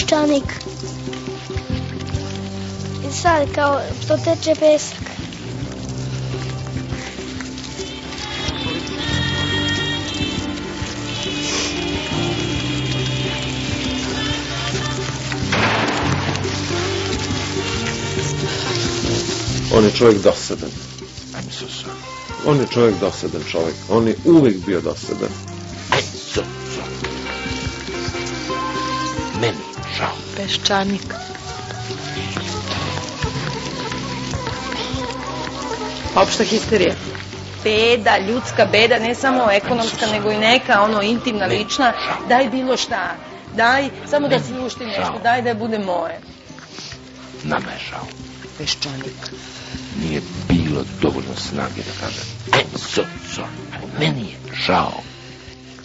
peščanik. I sad kao što teče pesak. On je čovjek dosadan. Sorry. On je čovjek dosadan čovjek. On je uvijek bio dosadan. Peščanik. Opšta histerija. Beda, ljudska beda, ne samo ekonomska, nego i neka, ono, intimna, Ne. lična. Daj bilo šta. Daj, samo da se ušti nešto. Daj da bude moje. Nama je žao. Peščanik. Nije bilo dovoljno snage da kažem I'm so sorry. Meni je žao.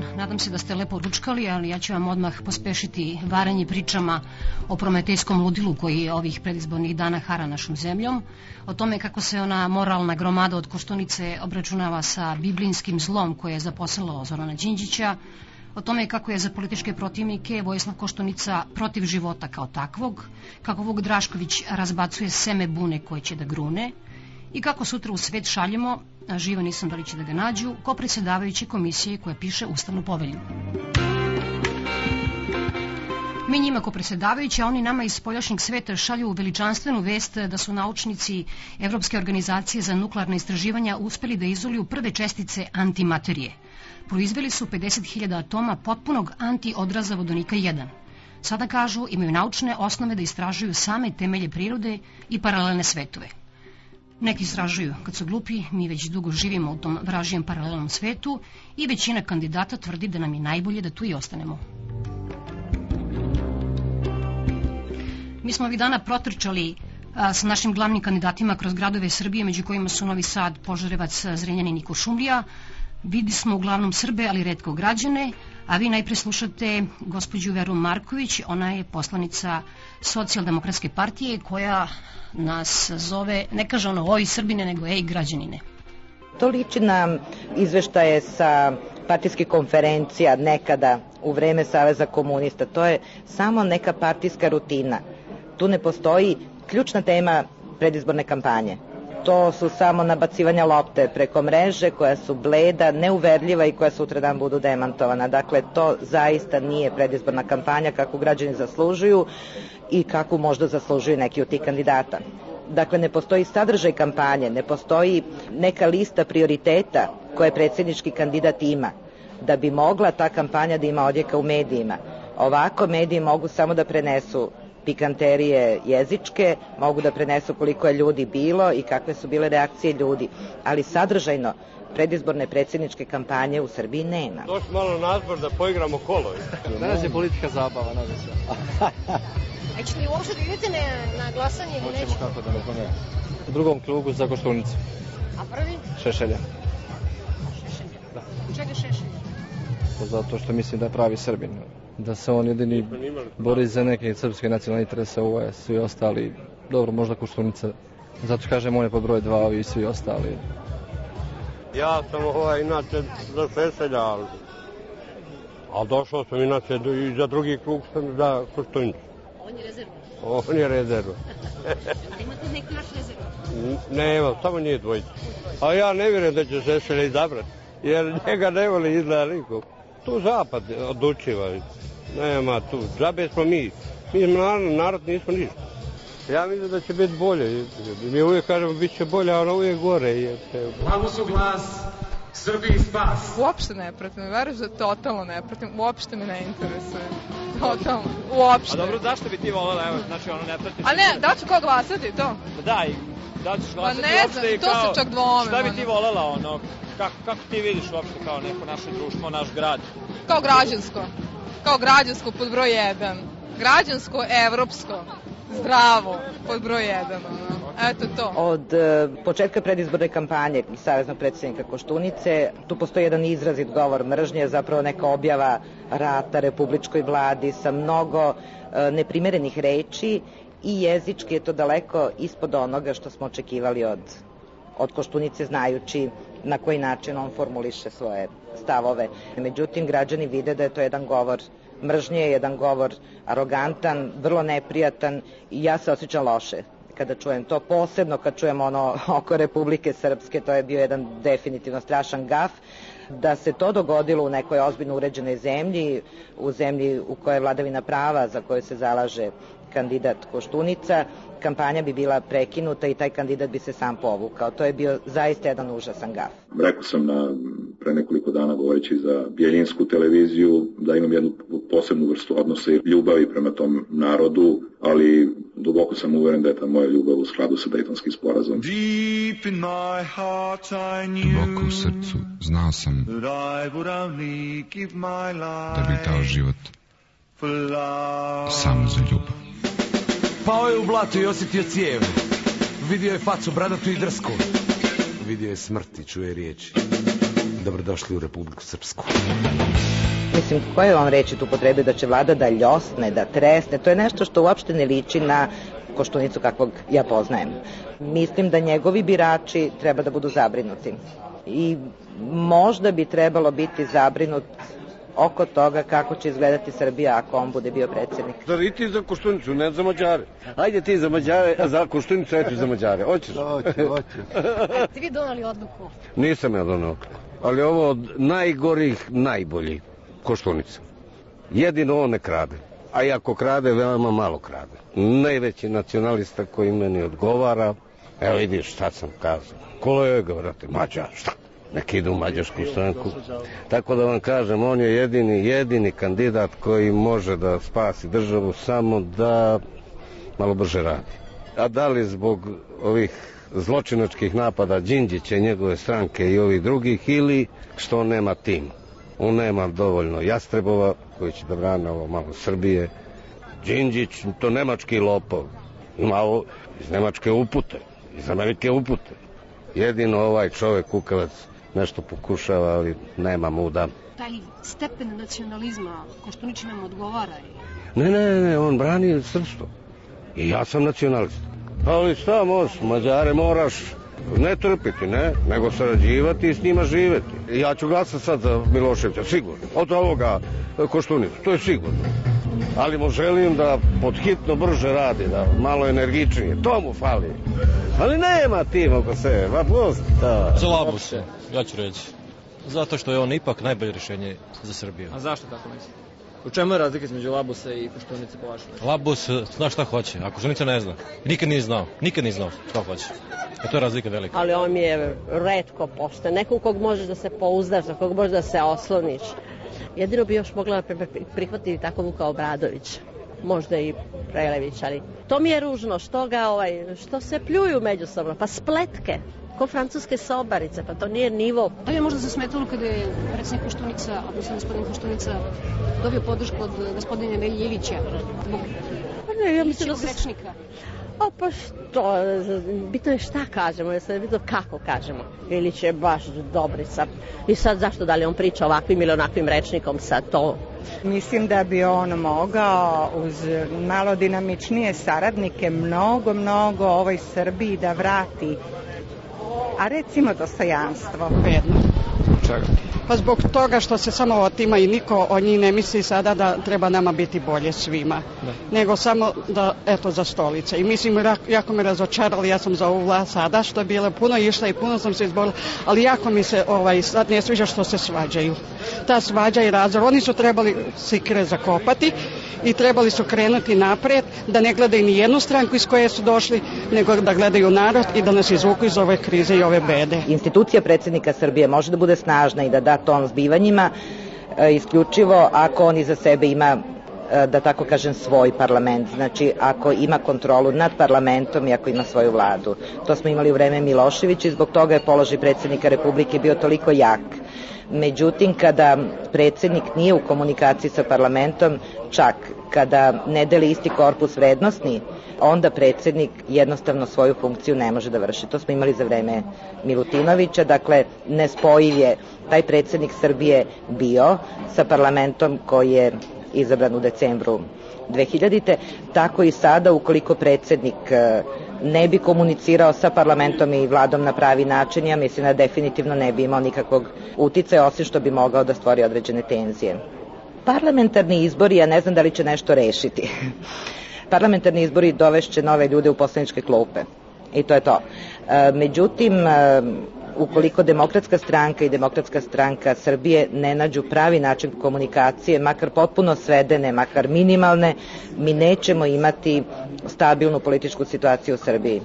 Dan, nadam se da ste lepo ručkali, ali ja ću vam odmah pospešiti varanje pričama o prometejskom ludilu koji ovih predizbornih dana hara našom zemljom, o tome kako se ona moralna gromada od Koštunice obračunava sa biblinskim zlom koje je zaposlalo Zorana Đinđića, o tome kako je za političke protivnike Vojislav Koštunica protiv života kao takvog, kako Vuk Drašković razbacuje seme bune koje će da grune, i kako sutra u svet šaljemo, živa nisam da li će da ga nađu, ko predsjedavajući komisije koja piše Ustavnu povelju. Mi njima ko predsjedavajući, a oni nama iz spoljašnjeg sveta šalju veličanstvenu vest da su naučnici Evropske organizacije za nuklearne istraživanja uspeli da izoluju prve čestice antimaterije. Proizveli su 50.000 atoma potpunog antiodraza vodonika 1. Sada kažu imaju naučne osnove da istražuju same temelje prirode i paralelne svetove. Neki istražuju kad su glupi, mi već dugo živimo u tom vražijem paralelnom svetu i većina kandidata tvrdi da nam je najbolje da tu i ostanemo. Mi smo ovih dana protrčali a, sa našim glavnim kandidatima kroz gradove Srbije, među kojima su Novi Sad, Požarevac, Zrenjanin i Košumlija. Vidi smo uglavnom Srbe, ali redko građane, a vi najpre slušate gospođu Veru Marković, ona je poslanica socijaldemokratske partije koja nas zove, ne kaže ono oj Srbine, nego ej građanine. To liči na izveštaje sa partijskih konferencija nekada u vreme Saveza komunista. To je samo neka partijska rutina. Tu ne postoji ključna tema predizborne kampanje. To su samo nabacivanja lopte preko mreže koja su bleda, neuverljiva i koja sutra dan budu demantovana. Dakle, to zaista nije predizborna kampanja kako građani zaslužuju i kako možda zaslužuju neki od tih kandidata. Dakle, ne postoji sadržaj kampanje, ne postoji neka lista prioriteta koje predsjednički kandidat ima da bi mogla ta kampanja da ima odjeka u medijima. Ovako mediji mogu samo da prenesu pikanterije jezičke, mogu da prenesu koliko je ljudi bilo i kakve su bile reakcije ljudi, ali sadržajno predizborne predsjedničke kampanje u Srbiji nema. Došli malo na zbor da poigramo kolo. Danas je politika zabava, nadam se. A ćete li uopšte da idete na, na glasanje ili Hoćemo nećete? kako da ne. U drugom klubu za Koštunicu. A prvi? Šešelja. Da. Čega šešelj? To zato što mislim da je pravi Srbin. Da se on jedini bori za neke srpske nacionalne interese, ovo je svi ostali, dobro, možda Koštunica. Zato kažem, on je po broj dva, ovi svi ostali. Ja sam ovaj, inače za Šešelja, ali, ali došao sam inače i za drugi krug sam za Koštunicu. On je rezervno. On je rezerva. Imate neki naš rezervno. N- Nema, samo nije dvojica. A ja ne vjerujem da će Šešelja izabrati, jer njega ne voli izgleda nikom. Tu zapad odlučiva. Nema tu, džabe smo mi. Mi smo narod, narod nismo ništa. Ja mislim da će biti bolje. Mi uvijek kažemo bit će bolje, a ono uvijek gore. Pravo su glas, Srbiji spas. Uopšte ne pratim, veruješ da totalno ne pratim, uopšte me ne interesuje. Totalno, uopšte. A dobro, zašto bi ti volela, evo, znači ono ne pratiš? A ne, da ću ko glasati, to? Da, i da ćeš glasati ne uopšte znam, i to kao, se čak dvomim, Šta bi ti volela, ono, kako, kako ti vidiš uopšte kao neko naše društvo, naš grad? Kao građansko. Kao građansko pod broj 1. Građansko, evropsko. Zdravo, pod broj jedan, ono. Eto to. Od e, početka predizborne kampanje i Saveznog predsednika Koštunice, tu postoji jedan izrazit govor mržnje, zapravo neka objava rata republičkoj vladi sa mnogo e, neprimerenih reči i jezički je to daleko ispod onoga što smo očekivali od, od Koštunice, znajući na koji način on formuliše svoje stavove. Međutim, građani vide da je to jedan govor mržnje, jedan govor arogantan, vrlo neprijatan i ja se osjećam loše kada čujem to, posebno kad čujem ono oko Republike Srpske, to je bio jedan definitivno strašan gaf, da se to dogodilo u nekoj ozbiljno uređenoj zemlji, u zemlji u kojoj je vladavina prava za koju se zalaže kandidat Koštunica, kampanja bi bila prekinuta i taj kandidat bi se sam povukao. To je bio zaista jedan užasan gaf. Rekao sam na, pre nekoliko dana govoreći za Bjeljinsku televiziju da imam jednu posebnu vrstu odnosa i ljubavi prema tom narodu, ali duboko sam uveren da je ta moja ljubav u skladu sa Dejtonskim sporazom. Duboko u srcu znao sam da bi dao život samo za ljubav. Pao je u blato i osjetio cijev. Vidio je facu bradatu i drsku. Vidio je smrt i čuje riječi. Dobrodošli u Republiku Srpsku. Mislim, koje vam reći tu potrebe da će vlada da ljosne, da tresne, to je nešto što uopšte ne liči na koštunicu kakvog ja poznajem. Mislim da njegovi birači treba da budu zabrinuti. I možda bi trebalo biti zabrinut oko toga kako će izgledati Srbija ako on bude bio predsednik. Zar i ti za Koštunicu, ne za Mađare? Ajde ti za Mađare, a za Koštunicu, eto za Mađare. Hoćeš? Hoću, hoću. Ste vi donali odluku? Nisam ja donao. Ali ovo od najgorih, najboljih Koštunica. Jedino on ne krade. A i ako krade, veoma malo krade. Najveći nacionalista koji meni odgovara, evo vidiš šta sam kazao. Kolega, vrate, Mađar, šta? Nek ide u mađarsku stranku. Tako da vam kažem, on je jedini, jedini kandidat koji može da spasi državu samo da malo brže radi. A da li zbog ovih zločinačkih napada Đinđića i njegove stranke i ovih drugih ili što on nema tim. On nema dovoljno jastrebova koji će da brane ovo malo Srbije. Đinđić, to nemački lopov. Ima ovo iz nemačke upute, iz Amerike upute. Jedino ovaj čovek kukavac nešto pokušava, ali nema muda. Taj stepen nacionalizma, Koštunić nam odgovara. Ne, ne, ne, on brani srpstvo. I ja sam nacionalist. Ali šta možeš, Mađare moraš ne trpiti, ne, nego sarađivati i s njima živeti. Ja ću glasati sad za Miloševića, sigurno. Od ovoga Koštunicu, to je sigurno. Ali mu želim da pod hitno brže radi, da malo energičnije. To mu fali. Ali nema tim oko sebe, pa pusti to. Za Labuse, ja ću reći. Zato što je on ipak najbolje rješenje za Srbiju. A zašto tako misli? U čemu je razlika između Labusa i Koštunice po vašem? Labus zna šta hoće, a Koštunica ne zna. Nikad nije znao, nikad nije znao šta hoće. E to je razlika velika. Ali on mi je redko pošten. Nekom kog možeš da se pouzdaš, za kog možeš da se osloniš. Jedino bi još mogla prihvatiti tako Vuka Obradović možda i Prelević, ali to mi je ružno, što ga ovaj, što se pljuju međusobno, pa spletke, ko francuske sobarice, pa to nije nivo. Da li je možda zasmetalo kada je predsjednik Koštunica, odnosno gospodin Koštunica, dobio podršku od gospodina Nelje Ilića? Pa ne, ja mislim da se... Rečnika. O, pa što, bitno je šta kažemo, je sad bitno kako kažemo. Ilić je baš dobrica. I sad zašto da li on priča ovakvim ili onakvim rečnikom sad to Mislim da bi on mogao uz malo dinamičnije saradnike mnogo, mnogo ovoj Srbiji da vrati, a recimo dostojanstvo. Bedno. Čega? Pa zbog toga što se samo otima i niko o njih ne misli sada da treba nama biti bolje svima. Da. Nego samo da, eto, za stolice. I mislim, jako me razočarali, ja sam za ovu vlast sada, što je bilo puno išla i puno sam se izborila, ali jako mi se ovaj, sad ne sviđa što se svađaju. Ta svađa i razor, oni su trebali sikre zakopati i trebali su krenuti napred, da ne gledaju ni jednu stranku iz koje su došli, nego da gledaju narod i da nas izvuku iz ove krize i ove bede. Institucija predsednika Srbije može da bude snažna i da da ton zbivanjima e, isključivo ako on iza sebe ima e, da tako kažem svoj parlament, znači ako ima kontrolu nad parlamentom i ako ima svoju vladu. To smo imali u vreme Miloševića i zbog toga je položaj predsednika Republike bio toliko jak Međutim, kada predsednik nije u komunikaciji sa parlamentom, čak kada ne deli isti korpus vrednostni, onda predsednik jednostavno svoju funkciju ne može da vrši. To smo imali za vreme Milutinovića, dakle nespojiv je taj predsednik Srbije bio sa parlamentom koji je izabran u decembru 2000. Tako i sada, ukoliko predsednik ne bi komunicirao sa parlamentom i vladom na pravi način, ja mislim da definitivno ne bi imao nikakvog uticaja, osim što bi mogao da stvori određene tenzije. Parlamentarni izbori, ja ne znam da li će nešto rešiti. Parlamentarni izbori dovešće nove ljude u poslaničke klupe. I to je to. E, međutim, e, ukoliko demokratska stranka i demokratska stranka Srbije ne nađu pravi način komunikacije, makar potpuno svedene, makar minimalne, mi nećemo imati stabilnu političku situaciju u Srbiji.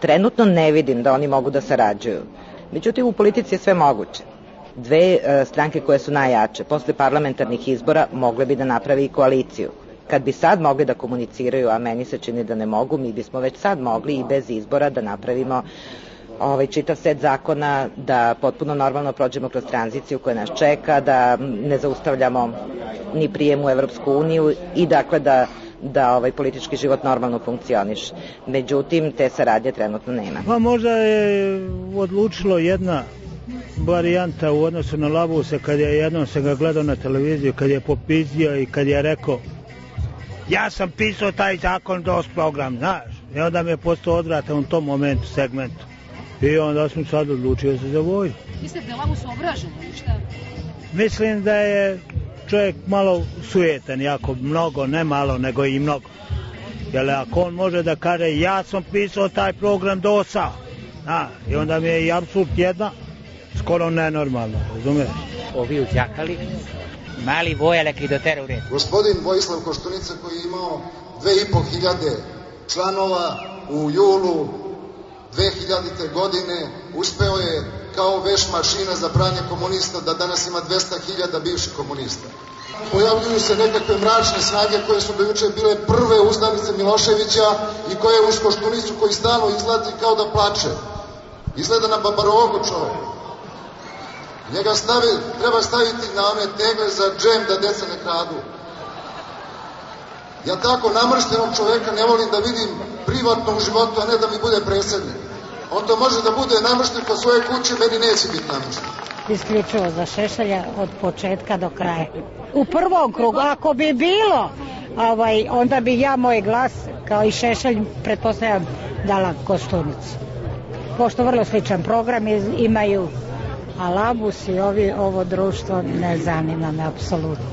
Trenutno ne vidim da oni mogu da sarađuju. Međutim, u politici je sve moguće. Dve e, stranke koje su najjače posle parlamentarnih izbora mogle bi da napravi i koaliciju. Kad bi sad mogli da komuniciraju, a meni se čini da ne mogu, mi bismo već sad mogli i bez izbora da napravimo ovaj, čitav set zakona, da potpuno normalno prođemo kroz tranziciju koja nas čeka, da ne zaustavljamo ni prijem u Evropsku uniju i dakle da da ovaj politički život normalno funkcioniš. Međutim, te saradnje trenutno nema. Pa možda je odlučilo jedna varijanta u odnosu na Labuse kad je jednom se ga gledao na televiziju, kad je popizdio i kad je rekao ja sam pisao taj zakon DOS program, znaš. I onda mi je postao odvratan u tom momentu, segmentu. I onda sam sad odlučio se za vojnu. Mislite da je Labus obražen ili šta? Mislim da je čovjek malo sujetan, jako mnogo, ne malo, nego i mnogo. Jer ako on može da kaže ja sam pisao taj program DOS-a, a, i onda mi je i absurd jedna, skoro nenormalno, razumiješ? Ovi uzjakali, mali vojalek i dotere u red. Gospodin Vojislav Koštunica koji je imao 2500 članova u julu 2000. godine uspeo je kao veš mašina za pranje komunista da danas ima 200.000 bivših komunista. Pojavljuju se nekakve mračne snage koje su do juče bile prve uzdanice Miloševića i koje uz Koštunicu koji stalno izgleda kao da plače. Izgleda na babarogu čovek. Njega stavi, treba staviti na one tegle za džem da deca ne kradu. Ja tako namrštenog čoveka ne volim da vidim privatno u životu, a ne da mi bude presednik. On to može da bude namršten po svoje kuće, meni neće biti namršten. Isključivo za Šešelja od početka do kraja. U prvom krugu, ako bi bilo, ovaj, onda bi ja moj glas, kao i Šešelj, pretpostavljam, dala Kostunicu. Pošto vrlo sličan program imaju, a Labus i ovi, ovo društvo ne zanima me apsolutno.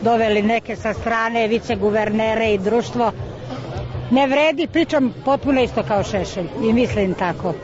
Doveli neke sa strane, viceguvernere i društvo, ne vredi, pričam potpuno isto kao Šešelj i mislim tako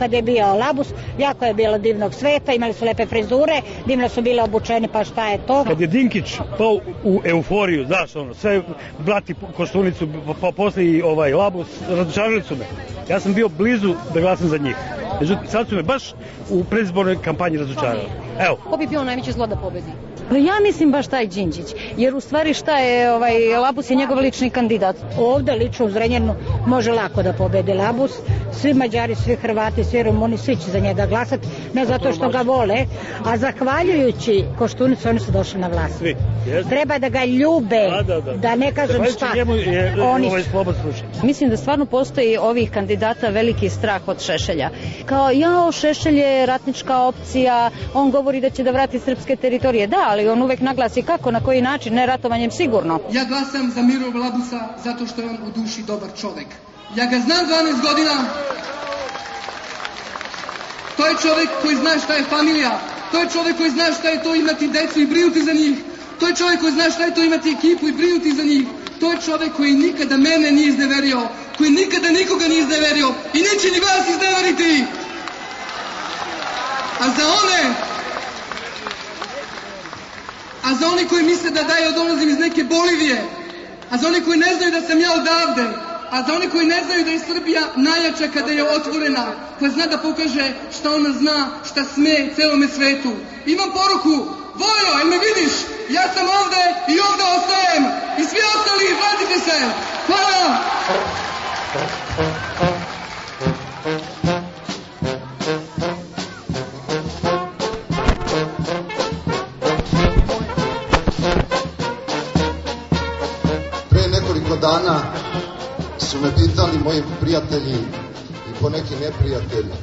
kad je bio Labus, jako je bilo divnog sveta, imali su lepe frizure, divno su bile obučeni, pa šta je to? Kad je Dinkić pao u euforiju, znaš, ono, sve blati Koštunicu, pa posle i ovaj Labus, razočarali su me. Ja sam bio blizu da glasam za njih. Međutim, sad su me baš u predizbornoj kampanji razočarali. Evo. Ko bi bio najveće zlo da pobedi? Ja mislim baš taj Đinđić, jer u stvari šta je, ovaj, Labus je njegov lični kandidat. Ovde lično u Zrenjanu može lako da pobedi Labus, svi Mađari, svi Hrvati, svi Rumuni, svi će za njega glasati, ne zato što ga vole, a zahvaljujući Koštunicu oni su došli na vlast. Svi. Treba da ga ljube, da, da, da. da ne kažem šta. Njemu je, Oni ovaj. Mislim da stvarno postoji ovih kandidata veliki strah od Šešelja. Kao, jao, Šešelj je ratnička opcija, on govori da će da vrati srpske teritorije. Da, ali on uvek naglasi kako, na koji način, ne ratovanjem sigurno. Ja glasam za Miro Labusa zato što je on u duši dobar čovek. Ja ga znam 12 godina. To je čovek koji zna šta je familija. To je čovek koji zna šta je to imati decu i brinuti za njih. To je čovek koji zna šta je to imati ekipu i brinuti za njih. To je čovek koji nikada mene nije izneverio, koji nikada nikoga nije izneverio i neće ni vas izneveriti. A za one a za oni koji misle da da ja dolazim iz neke Bolivije, a za oni koji ne znaju da sam ja odavde, a za oni koji ne znaju da je Srbija najjača kada je otvorena, koja zna da pokaže šta ona zna, šta sme celome svetu. Imam poruku, Vojo, jel me vidiš? Ja sam ovde i ovde ostajem. I svi ostali, vratite se. Hvala. Me pitali moji prijatelji i po neki neprijatelji,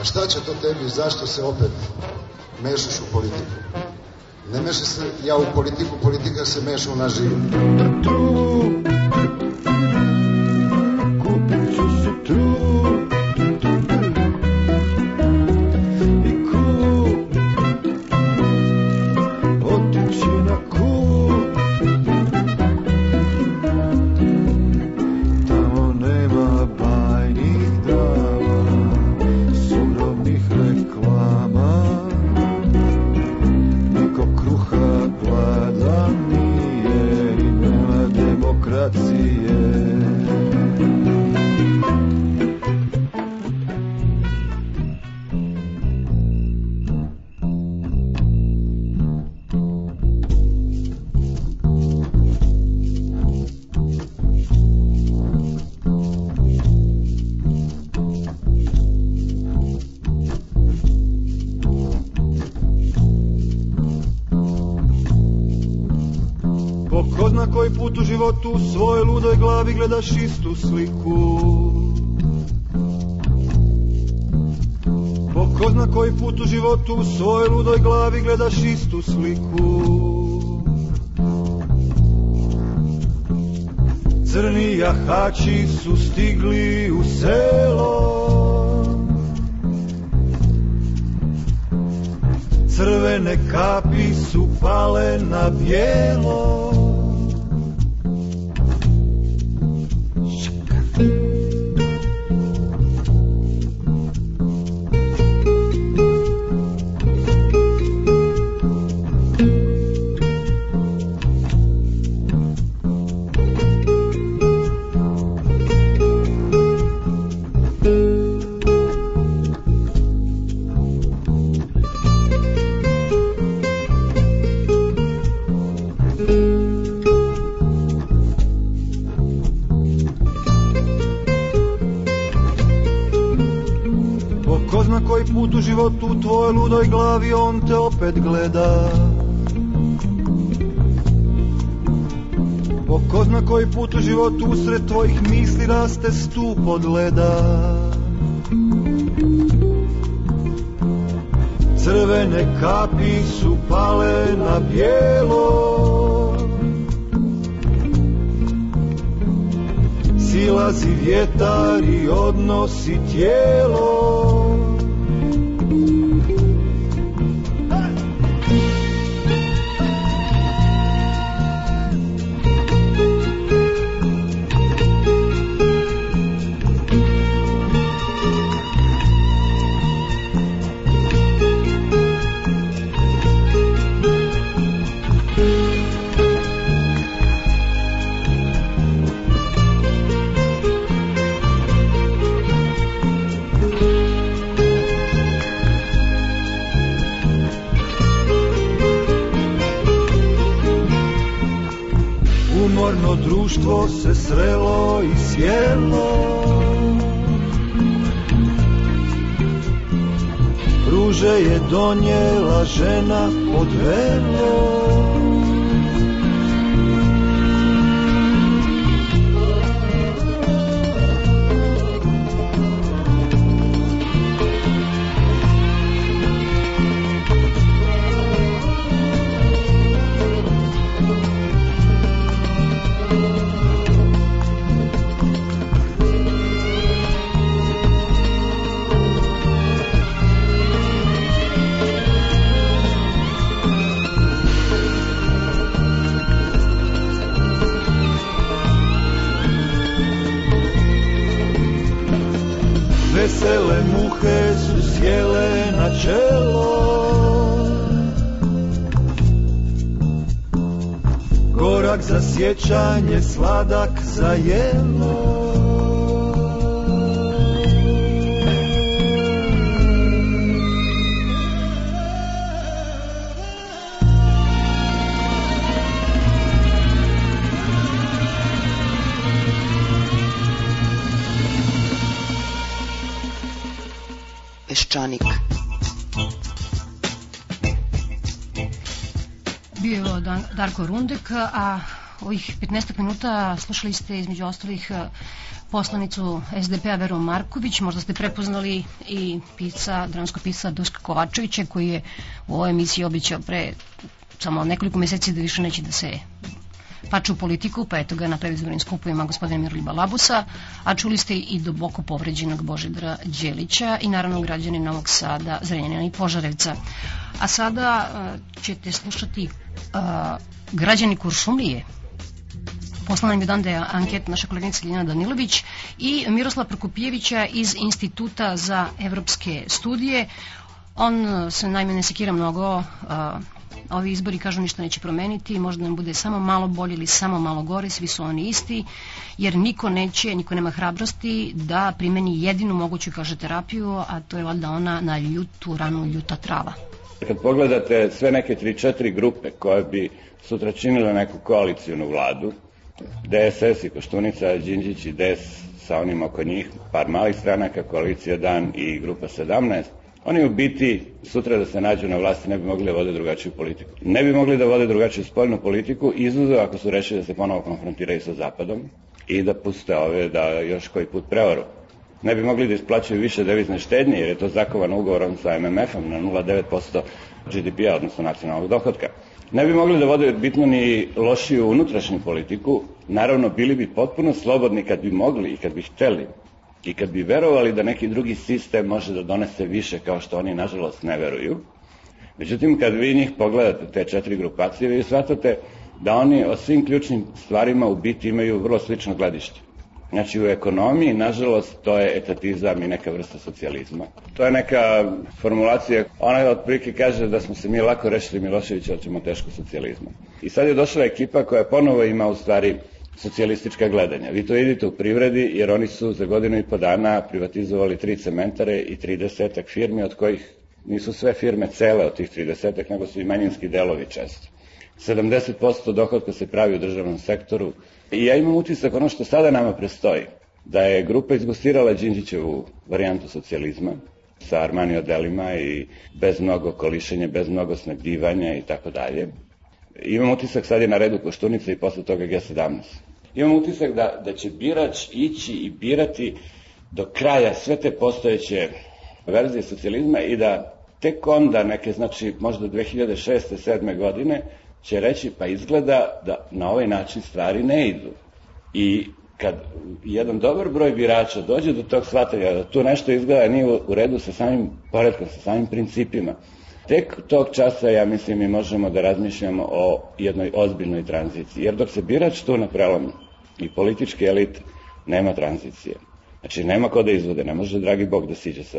a šta će to tebi, zašto se opet mešaš u politiku? Ne meša se ja u politiku, politika se meša u naš život. Životu u svojoj ludoj glavi gledaš istu sliku. Po ko zna koji put u životu u svojoj ludoj glavi gledaš istu sliku. Crni jahači su stigli u selo. Crvene kapi su pale na bijelo tvojoj glavi on te opet gleda. Po ko zna koji put u životu usred tvojih misli raste stup od leda. Crvene kapi su pale na bijelo. Silazi vjetar i odnosi tijelo doniela žena pod helou. Velo sjećanje sladak za jelo. Peščanik. Bio je Darko Rundek, a ovih 15 minuta slušali ste između ostalih e, poslanicu SDP-a Veru Marković, možda ste prepoznali i pisa, dramsko pisa Duška Kovačevića koji je u ovoj emisiji običao pre samo nekoliko meseci da više neće da se pače u politiku, pa eto ga na predizbornim skupovima gospodina Miroliba Labusa, a čuli ste i duboko povređenog Božidra Đelića i naravno građani Novog Sada, Zrenjanina i Požarevca. A sada uh, ćete slušati uh, građani Kuršumlije, Poslala mi dan je anket naša koleginica Ljena Danilović i Miroslav Prokopijevića iz Instituta za evropske studije. On se najme ne sekira mnogo, uh, ovi izbori kažu ništa neće promeniti, možda nam bude samo malo bolje ili samo malo gore, svi su oni isti, jer niko neće, niko nema hrabrosti da primeni jedinu moguću, kaže, terapiju, a to je valjda ona na ljutu ranu ljuta trava. Kad pogledate sve neke 3-4 grupe koje bi sutra činile neku koalicijnu vladu, DSS i Koštunica, Đinđić i DS sa onim oko njih, par malih stranaka, koalicija Dan i grupa 17, Oni u biti sutra da se nađu na vlasti ne bi mogli da vode drugačiju politiku. Ne bi mogli da vode drugačiju spoljnu politiku, izuzev ako su rešili da se ponovo konfrontiraju sa Zapadom i da puste ove da još koji put prevaru. Ne bi mogli da isplaćaju više devizne štednje, jer je to zakovano ugovorom sa MMF-om na 0,9% GDP-a, odnosno nacionalnog dohodka. Ne bi mogli da vode bitno ni lošiju unutrašnju politiku, naravno bili bi potpuno slobodni kad bi mogli i kad bi hteli I kad bi verovali da neki drugi sistem može da donese više kao što oni nažalost ne veruju, međutim kad vi njih pogledate, te četiri grupacije, vi shvatate da oni o svim ključnim stvarima u biti imaju vrlo slično gledište. Znači u ekonomiji, nažalost, to je etatizam i neka vrsta socijalizma. To je neka formulacija, ona otprilike kaže da smo se mi lako rešili Miloševića, ali ćemo teško socijalizma. I sad je došla ekipa koja ponovo ima u stvari socijalistička gledanja. Vi to vidite u privredi, jer oni su za godinu i po dana privatizovali tri cementare i 30 firmi, od kojih nisu sve firme cele od tih 30 nego su i manjinski delovi često. 70% dohodka se pravi u državnom sektoru i ja imam utisak ono što sada nama prestoji, da je grupa izgostirala Đinđićevu varijantu socijalizma, sa Armani odelima i bez mnogo kolišenja, bez mnogo snagdivanja i tako dalje. Imam utisak sad je na redu Koštunica i posle toga G17. Imam utisak da, da će birač ići i birati do kraja sve te postojeće verzije socijalizma i da tek onda neke, znači možda 2006. 7. godine će reći pa izgleda da na ovaj način stvari ne idu. I kad jedan dobar broj birača dođe do tog shvatanja da tu nešto izgleda nije u redu sa samim poredkom, sa samim principima, Tek tog časa, ja mislim, mi možemo da razmišljamo o jednoj ozbiljnoj tranziciji. Jer dok se birač tu na prelomu i politički elit, nema tranzicije. Znači, nema ko da izvode, ne može dragi Bog da siđe sa,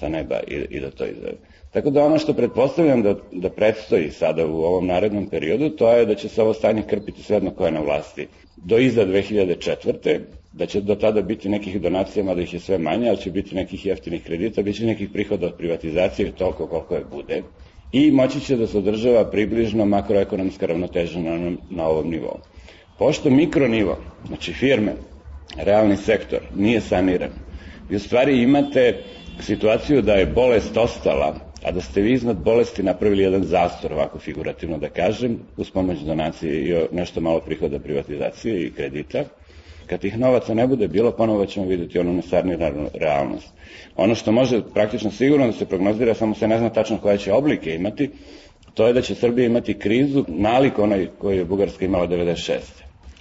sa neba i, i da to izvede. Tako da ono što pretpostavljam da, da predstoji sada u ovom narednom periodu, to je da će se ovo stanje krpiti sve jedno koje je na vlasti. Do iza 2004 da će do tada biti nekih donacija, mada ih je sve manje, ali će biti nekih jeftinih kredita, bit će nekih prihoda od privatizacije, toliko koliko je bude. I moći će da se održava približno makroekonomska ravnoteža na, na ovom nivou. Pošto mikronivo, znači firme, realni sektor, nije saniran, vi u stvari imate situaciju da je bolest ostala, a da ste vi iznad bolesti napravili jedan zastor, ovako figurativno da kažem, uz pomoć donacije i nešto malo prihoda privatizacije i kredita, Kad tih novaca ne bude bilo, ponovo ćemo videti onu nesarniranu realnost. Ono što može praktično sigurno da se prognozira, samo se ne zna tačno koje će oblike imati, to je da će Srbija imati krizu nalik onaj koju je Bugarska imala 96.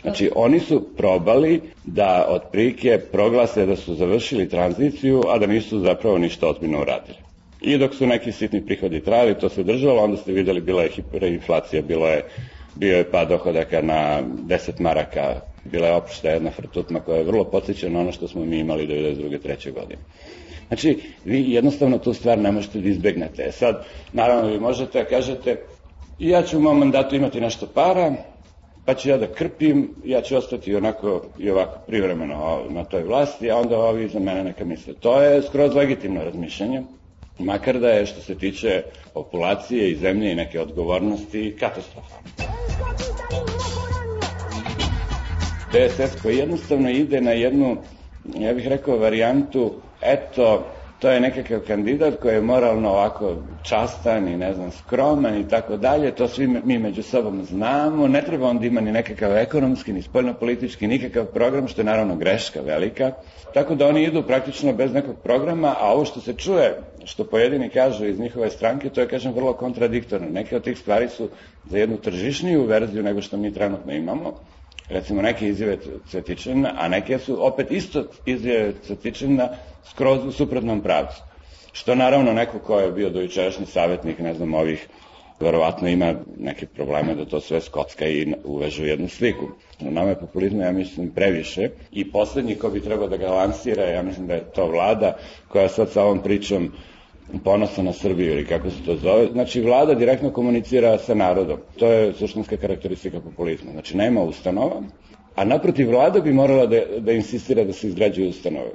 Znači, oni su probali da od prike proglase da su završili tranziciju, a da nisu zapravo ništa ozbiljno uradili. I dok su neki sitni prihodi trajali, to se držalo, onda ste videli, bila je hiperinflacija, bilo je, bio je pad dohodaka na 10 maraka bila je opšta jedna frtutma koja je vrlo podsjeća na ono što smo mi imali 92. treće godine. Znači, vi jednostavno tu stvar ne možete da izbegnete. E sad, naravno, vi možete da kažete ja ću u mom mandatu imati nešto para, pa ću ja da krpim, ja ću ostati onako i ovako privremeno na toj vlasti, a onda ovi za mene neka misle. To je skroz legitimno razmišljanje, makar da je što se tiče populacije i zemlje i neke odgovornosti katastrofa. DSS koji jednostavno ide na jednu, ja bih rekao, varijantu, eto, to je nekakav kandidat koji je moralno ovako častan i ne znam skroman i tako dalje, to svi mi među sobom znamo, ne treba on da ima ni nekakav ekonomski, ni spoljnopolitički, nikakav program, što je naravno greška velika, tako da oni idu praktično bez nekog programa, a ovo što se čuje, što pojedini kažu iz njihove stranke, to je, kažem, vrlo kontradiktorno. Neke od tih stvari su za jednu tržišniju verziju nego što mi trenutno imamo, recimo neke izjave Cvetičana, a neke su opet isto izjave Cvetičana skroz u suprotnom pravcu. Što naravno neko ko je bio dojučerašnji savjetnik, ne znam, ovih verovatno ima neke probleme da to sve skocka i uveže u jednu sliku. Nama je populizma, ja mislim, previše i poslednji ko bi trebao da ga lansira, ja mislim da je to vlada koja sad sa ovom pričom ponosa na Srbiju ili kako se to zove. Znači, vlada direktno komunicira sa narodom. To je suštinska karakteristika populizma. Znači, nema ustanova, a naprotiv vlada bi morala da, da insistira da se izgrađuju ustanove.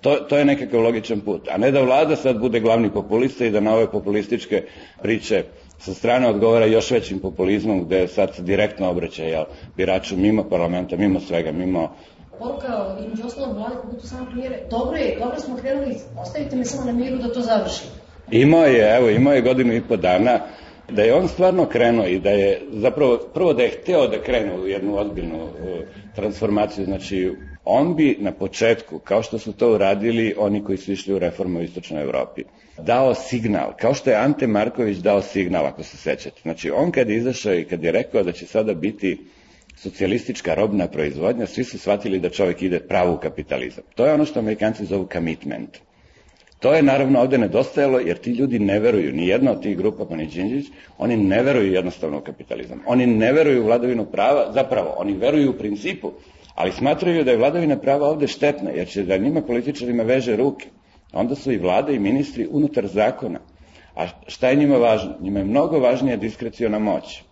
To, to je nekakav logičan put. A ne da vlada sad bude glavni populista i da na ove populističke priče sa strane odgovara još većim populizmom gde sad direktno obraća jel, biraču mimo parlamenta, mimo svega, mimo poruka između ostalog vlade kako tu samo primjere, dobro je, dobro smo krenuli, ostavite me samo na miru da to završim. Imao je, evo, imao je godinu i po dana, da je on stvarno krenuo i da je zapravo, prvo da je hteo da krene u jednu ozbiljnu uh, transformaciju, znači on bi na početku, kao što su to uradili oni koji su išli u reformu u Istočnoj Evropi, dao signal, kao što je Ante Marković dao signal, ako se sećate. Znači, on kad je izašao i kad je rekao da će sada biti socijalistička robna proizvodnja, svi su shvatili da čovjek ide pravo u kapitalizam. To je ono što amerikanci zovu commitment. To je naravno ovde nedostajalo, jer ti ljudi ne veruju, ni jedna od tih grupa, pa ni Đinđić, oni ne veruju jednostavno u kapitalizam. Oni ne veruju u vladavinu prava, zapravo, oni veruju u principu, ali smatraju da je vladavina prava ovde štetna, jer će da njima političarima veže ruke. Onda su i vlada i ministri unutar zakona. A šta je njima važno? Njima je mnogo važnija diskreciona moć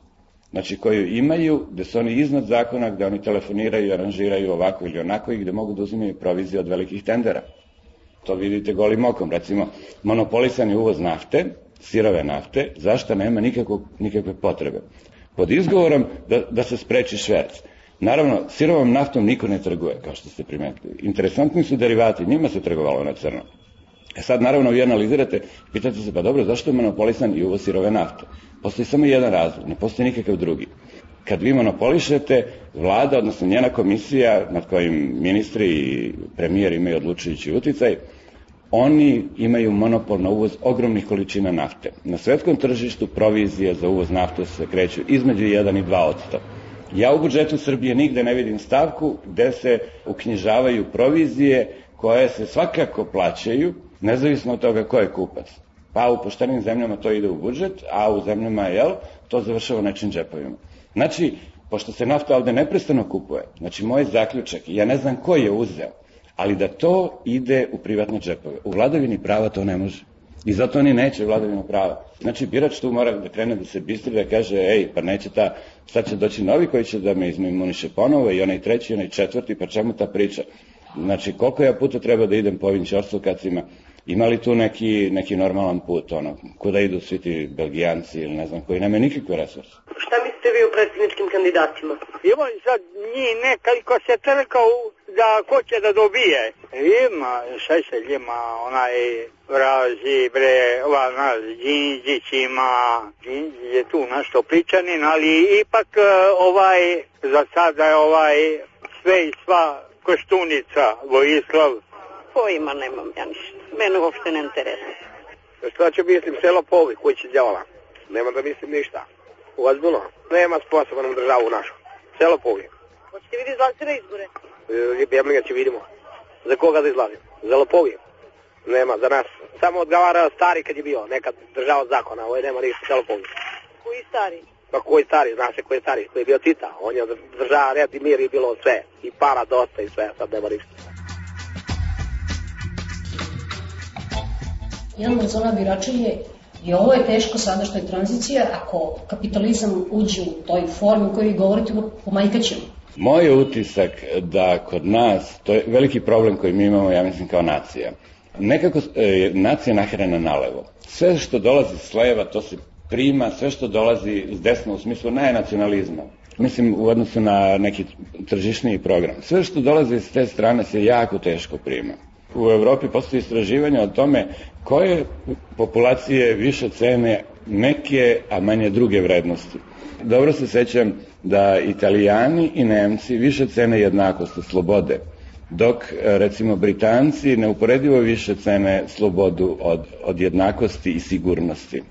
znači koju imaju, gde su oni iznad zakona, gde oni telefoniraju i aranžiraju ovako ili onako i gde mogu da uzimaju provizije od velikih tendera. To vidite golim okom. Recimo, monopolisan je uvoz nafte, sirove nafte, zašto nema nikakvog, nikakve potrebe. Pod izgovorom da, da se spreči šverc. Naravno, sirovom naftom niko ne trguje, kao što ste primetili. Interesantni su derivati, njima se trgovalo na crno. E sad, naravno, vi analizirate, pitate se, pa dobro, zašto je monopolisan i uvoz sirove nafte? Postoji samo jedan razlog, ne postoji nikakav drugi. Kad vi monopolišete, vlada, odnosno njena komisija, nad kojim ministri i premijer imaju odlučujući uticaj, oni imaju monopol na uvoz ogromnih količina nafte. Na svetskom tržištu provizije za uvoz nafte se kreću između 1 i 2 odsto. Ja u budžetu Srbije nigde ne vidim stavku gde se uknjižavaju provizije koje se svakako plaćaju, nezavisno od toga ko je kupac. Pa u poštenim zemljama to ide u budžet, a u zemljama, jel, to završava nečim džepovima. Znači, pošto se nafta ovde neprestano kupuje, znači moj zaključak, ja ne znam ko je uzeo, ali da to ide u privatne džepove. U vladavini prava to ne može. I zato oni neće vladavinu prava. Znači, birač tu mora da krene da se bistri, da kaže, ej, pa neće ta, sad će doći novi koji će da me izmimuniše ponovo i onaj treći, onaj četvrti, pa čemu ta priča? Znači, koliko ja puta treba da idem po ovim čorstvokacima, Ima li tu neki, neki normalan put, ono, kuda idu svi ti belgijanci ili ne znam, koji nemaju nikakve resurse? Šta mislite vi o predsjedničkim kandidatima? Ima sad njih nekoliko se trkao da ko će da dobije. Ima, Šešelj ima onaj Razi, bre, ova nas, Đinđić ima, Đinđić je tu nešto pričanin, ali ipak e, ovaj, za sada je ovaj sve i sva Koštunica, Vojislav. Pojma nemam ja ništa mene uopšte ne interesuje. Šta će mislim selo Povi, koji će djavola? Nema da mislim ništa. Ozbiljno? Nema sposoba nam državu našu. Selo Povi. Hoćete vidi izlaziti na izbore? E, Jeblinga će vidimo. Za koga da izlazim? Za Lopovi? Nema, za nas. Samo odgovara stari kad je bio, nekad država zakona, ovo je nema ništa, selo Povi. Koji stari? Pa koji stari, zna se koji stari, koji je bio Tita, on je država red i mir i bilo sve, i para dosta i sve, sad nema ništa. Jedan od zona birača je i ovo je teško sada što je tranzicija, ako kapitalizam uđe u toj formi u kojoj vi govorite, pomajkaćemo. Moj je utisak da kod nas, to je veliki problem koji mi imamo, ja mislim, kao nacija. Nekako je nacija nahrana nalevo. Sve što dolazi s leva, to se prima, sve što dolazi s desna u smislu nacionalizma, mislim u odnosu na neki tržišniji program. Sve što dolazi s te strane se jako teško prima. U Evropi postoji istraživanje o tome koje populacije više cene neke, a manje druge vrednosti. Dobro se sećam da Italijani i Nemci više cene jednakost slobode, dok recimo Britanci neuporedivo više cene slobodu od, od jednakosti i sigurnosti.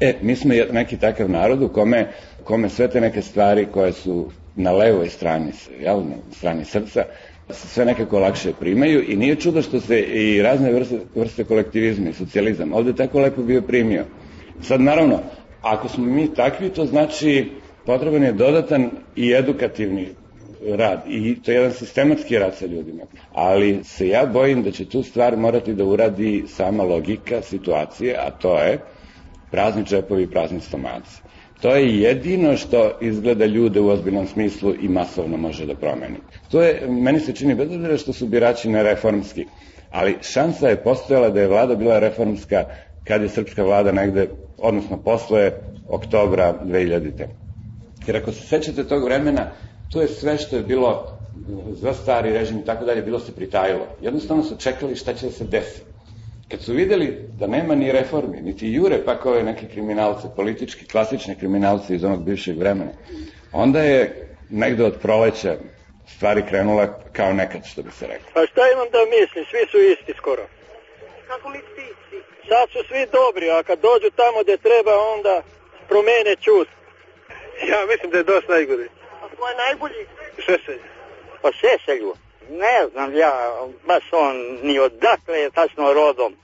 E, mi smo neki takav narod u kome, kome sve te neke stvari koje su na levoj strani, jel, na strani srca, sve nekako lakše primaju i nije čudo što se i razne vrste, vrste kolektivizma i socijalizam ovde tako lepo bio primio. Sad, naravno, ako smo mi takvi, to znači potreban je dodatan i edukativni rad i to je jedan sistematski rad sa ljudima. Ali se ja bojim da će tu stvar morati da uradi sama logika situacije, a to je prazni džepovi i prazni stomaci. To je jedino što izgleda ljude u ozbiljnom smislu i masovno može da promeni. To je, meni se čini, bez obzira što su birači nereformski, ali šansa je postojala da je vlada bila reformska kad je srpska vlada negde, odnosno posle oktobra 2000. Jer ako se sećate tog vremena, to je sve što je bilo za stari režim i tako dalje, bilo se pritajilo. Jednostavno su čekali šta će da se desi. Kad su videli da nema ni reformi, niti jure pak ove neke kriminalce, politički, klasične kriminalce iz onog bivšeg vremena, onda je negde od proleća stvari krenula kao nekad, što bi se reklo. Pa šta imam da mislim, svi su isti skoro. Kako mislite isti? Sad su svi dobri, a kad dođu tamo gde treba, onda promene čust. Ja mislim da je dosta najgori. A ko je najbolji? Šešelj. Pa Šešelju? Ne znam ja, baš on ni odakle je tačno rodom.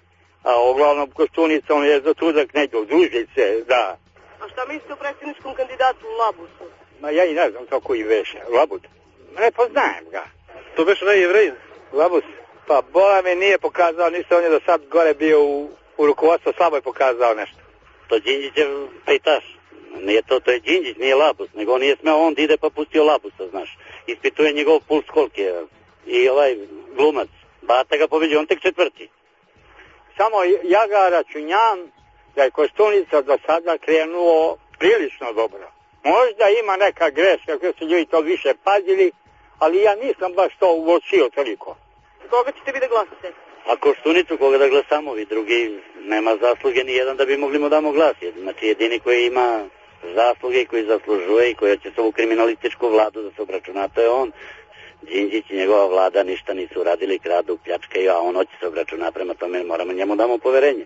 A uglavnom Koštunica, on je za tudak negdje od Užice, da. A šta mislite o predsjedničkom kandidatu Labusu? Ma ja i ne znam kako i veše. Labut? Ne poznajem ga. To beše najjevrein? Labus? Pa bola me nije pokazao, ništa on je do sad gore bio u, u rukovodstvu, slabo je pokazao nešto. To Đinđićev pejtaš. Nije to, to je Đinđić, nije Labus, nego on nije smeo on da ide pa pustio Labusa, znaš. Ispituje njegov puls koliki je. I ovaj glumac, Bata ga pobeđuje, on tek četvrti. Samo ja ga računjam da je Koštunica do sada krenuo prilično dobro. Možda ima neka greška koja su ljudi to više pazili, ali ja nisam baš to uočio toliko. Koga ćete vi da glasate? A Koštunicu koga da glasamo, vi drugi nema zasluge ni jedan da bi mogli mu damo glas. Znači jedini koji ima zasluge i koji zaslužuje i koji će se ovu kriminalističku vladu da se obračuna, to je on. Đinđić i njegova vlada ništa nisu uradili, kradu, pljačkaju, a on hoće se obračuna, prema tome moramo njemu damo poverenje.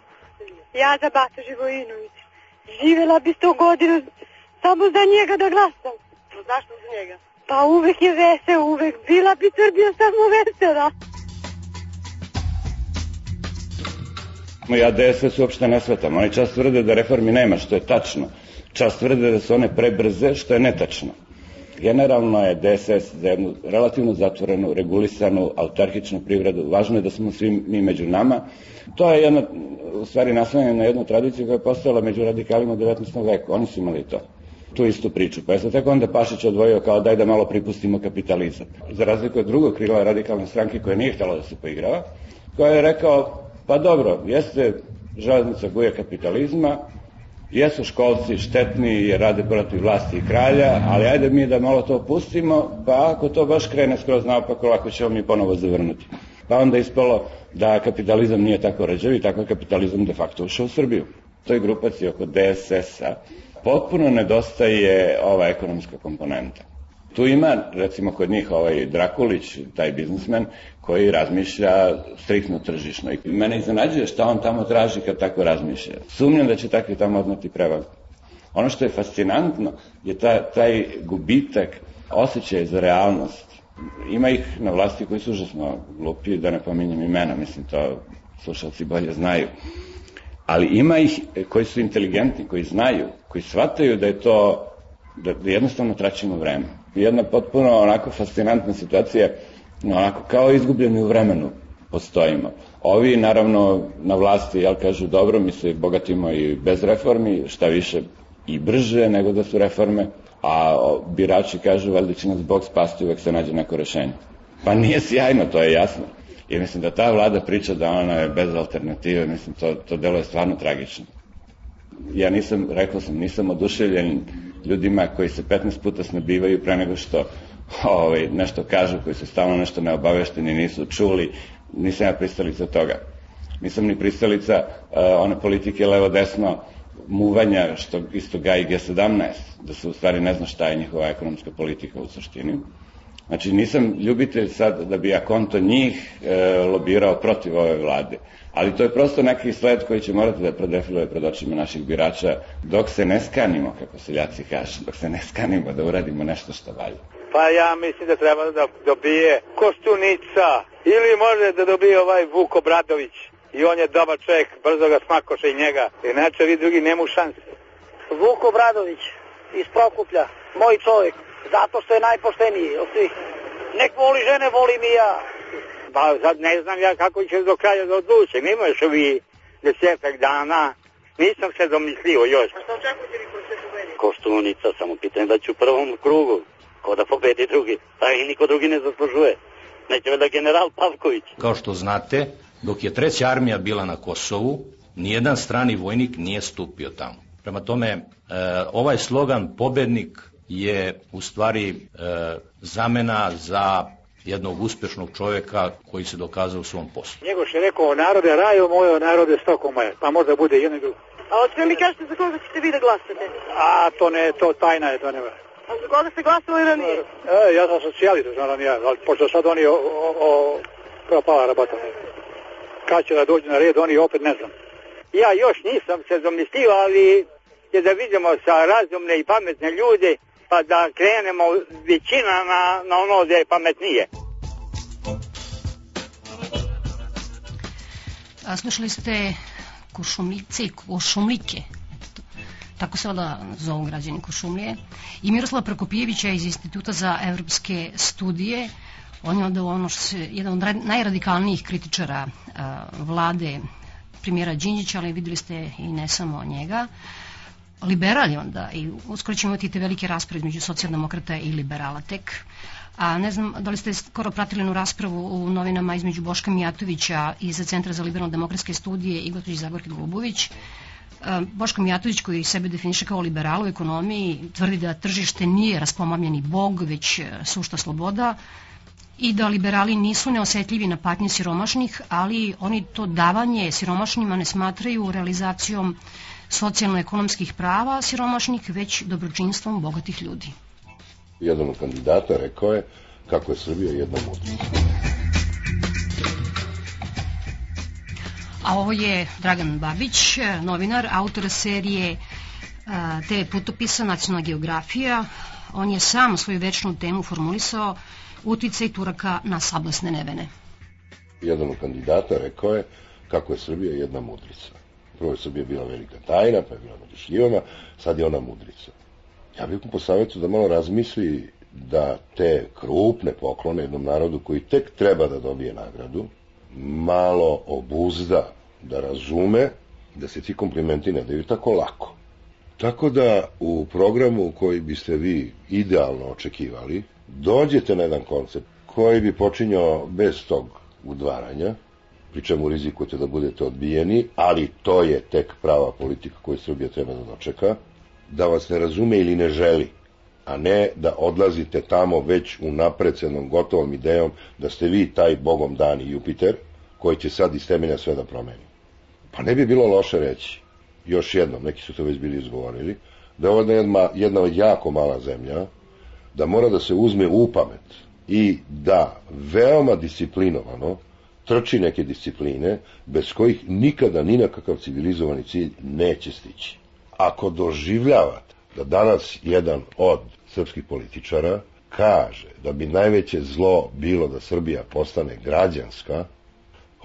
Ja za Bata Živojinović. Živela bi sto godina samo za njega da glasam. Zašto za njega? Pa uvek je vesel, uvek. Bila bi Srbija samo vesela. Ja DSS uopšte ne svetam. Oni čas tvrde da reformi nema, što je tačno. Čas tvrde da su one prebrze, što je netačno. Generalno je DSS za jednu relativno zatvorenu, regulisanu, autarhičnu privredu. Važno je da smo svi mi među nama. To je jedna, u stvari, naslanjena na jednu tradiciju koja je postojala među radikalima u 19. veku. Oni su imali to tu istu priču. Pa je sad tako onda Pašić odvojio kao daj da malo pripustimo kapitalizam. Za razliku od drugog krila radikalne stranke koja nije htjela da se poigrava, koja je rekao, pa dobro, jeste železnica guje kapitalizma, jesu školci štetni jer rade protiv vlasti i kralja, ali ajde mi da malo to pustimo, pa ako to baš krene skroz naopako, lako ćemo mi ponovo zavrnuti. Pa onda ispalo da kapitalizam nije tako rađav i tako je kapitalizam de facto ušao u Srbiju. To je grupacija oko DSS-a potpuno nedostaje ova ekonomska komponenta. Tu ima, recimo, kod njih ovaj Drakulić, taj biznismen, koji razmišlja striktno tržišno. I mene iznenađuje šta on tamo traži kad tako razmišlja. Sumnjam da će takvi tamo odnati prevagu. Ono što je fascinantno je taj, taj gubitak osjećaja za realnost. Ima ih na vlasti koji su užasno glupi, da ne pominjem imena, mislim to slušalci bolje znaju ali ima ih koji su inteligentni, koji znaju, koji shvataju da je to, da, da jednostavno traćimo vreme. Jedna potpuno onako fascinantna situacija, onako kao izgubljeni u vremenu postojimo. Ovi naravno na vlasti, jel kažu dobro, mi se bogatimo i bez reformi, šta više i brže nego da su reforme, a birači kažu valjda će nas Bog spasti, uvek se nađe neko rešenje. Pa nije sjajno, to je jasno. I mislim da ta vlada priča da ona je bez alternative, mislim, to, to delo je stvarno tragično. Ja nisam, rekao sam, nisam oduševljen ljudima koji se 15 puta snabivaju pre nego što ovaj, nešto kažu, koji su stalno nešto neobavešteni, nisu čuli, nisam ja pristalica toga. Nisam ni pristalica uh, one politike levo-desno muvanja što isto gaji G17, da se u stvari ne zna šta je njihova ekonomska politika u suštini. Znači nisam ljubitelj sad da bi ja konto njih e, lobirao protiv ove vlade, ali to je prosto neki sled koji će morati da predefiluje pred očima naših birača dok se ne skanimo, kako se ljaci kaže, dok se ne skanimo da uradimo nešto što valja. Pa ja mislim da treba da dobije Kostunica ili može da dobije ovaj Vuko Obradović i on je dobar čovjek, brzo ga smakoše i njega. Inače vi drugi nemu šanse. Vuko Bradović iz Prokuplja, moj čovjek, zato što je najpošteniji od svih. Nek voli žene, volim i ja. Pa sad ne znam ja kako će do kraja da odlučim. Ima još ovi desetak dana. Nisam se domislio još. A šta očekujete vi ko se pobedi? Koštunica, samo pitanje da će u prvom krugu. Ko da pobedi drugi. Pa i niko drugi ne zaslužuje. Neće da general Pavković. Kao što znate, dok je treća armija bila na Kosovu, nijedan strani vojnik nije stupio tamo. Prema tome, e, ovaj slogan pobednik je u stvari e, zamena za jednog uspešnog čoveka koji se dokazao u svom poslu. Njegoš je rekao narode raju moje, narode stokom moje. Pa možda bude jedno i drugo. A od mi kažete za koga ćete vi da glasate? A to ne, to tajna je, to ne A za koga ste glasali ranije? E, ja sam socijalista, znam ranije, ali pošto sad oni o, o, o propala rabata. Kad će da dođe na red, oni opet ne znam. Ja još nisam se domislio, ali je da vidimo sa razumne i pametne ljude, pa da krenemo većina na, na ono gde je pametnije. A, slušali ste Košumlice i Košumlike, tako se onda zovu građani Košumlije, i Miroslava Prokopijevića iz Instituta za evropske studije. On je onda ono što se, jedan od najradikalnijih kritičara a, vlade premijera Đinđića, ali videli ste i ne samo njega. Liberal je onda i uskoro ćemo imati te velike rasprave između socijaldemokrata i liberala tek. A ne znam da li ste skoro pratili jednu raspravu u novinama između Boška Mijatovića iz Centra za liberalno-demokratske studije i gospođe Zagorke Golubović. Boško Mijatović koji sebe definiše kao liberal u ekonomiji tvrdi da tržište nije raspomamljeni bog, već e, sušta sloboda i da liberali nisu neosetljivi na patnje siromašnih, ali oni to davanje siromašnima ne smatraju realizacijom socijalno-ekonomskih prava siromašnih, već dobročinstvom bogatih ljudi. Jedan od kandidata rekao je kako je Srbija jedna mudrica. A ovo je Dragan Babić, novinar, autor serije TV putopisa Nacionalna geografija. On je sam svoju večnu temu formulisao uticaj Turaka na sablasne nevene. Jedan od kandidata rekao je kako je Srbija jedna mudrica. Prvo je Srbija bila velika tajna, pa je bila nadišljivana, sad je ona mudrica. Ja bih mu posavetu da malo razmisli da te krupne poklone jednom narodu koji tek treba da dobije nagradu, malo obuzda, da razume da se ti komplimenti ne daju tako lako. Tako da u programu koji biste vi idealno očekivali, dođete na jedan koncept koji bi počinjao bez tog udvaranja, pri čemu rizikujete da budete odbijeni, ali to je tek prava politika koju Srbija treba da dočeka, da vas ne razume ili ne želi, a ne da odlazite tamo već u jednom gotovom idejom da ste vi taj bogom dani Jupiter, koji će sad iz temelja sve da promeni. Pa ne bi bilo loše reći, još jednom, neki su to već bili izgovorili, da je ovo jedna, jedna jako mala zemlja, da mora da se uzme u pamet i da veoma disciplinovano trči neke discipline bez kojih nikada ni na kakav civilizovani cilj neće stići. Ako doživljavate da danas jedan od srpskih političara kaže da bi najveće zlo bilo da Srbija postane građanska,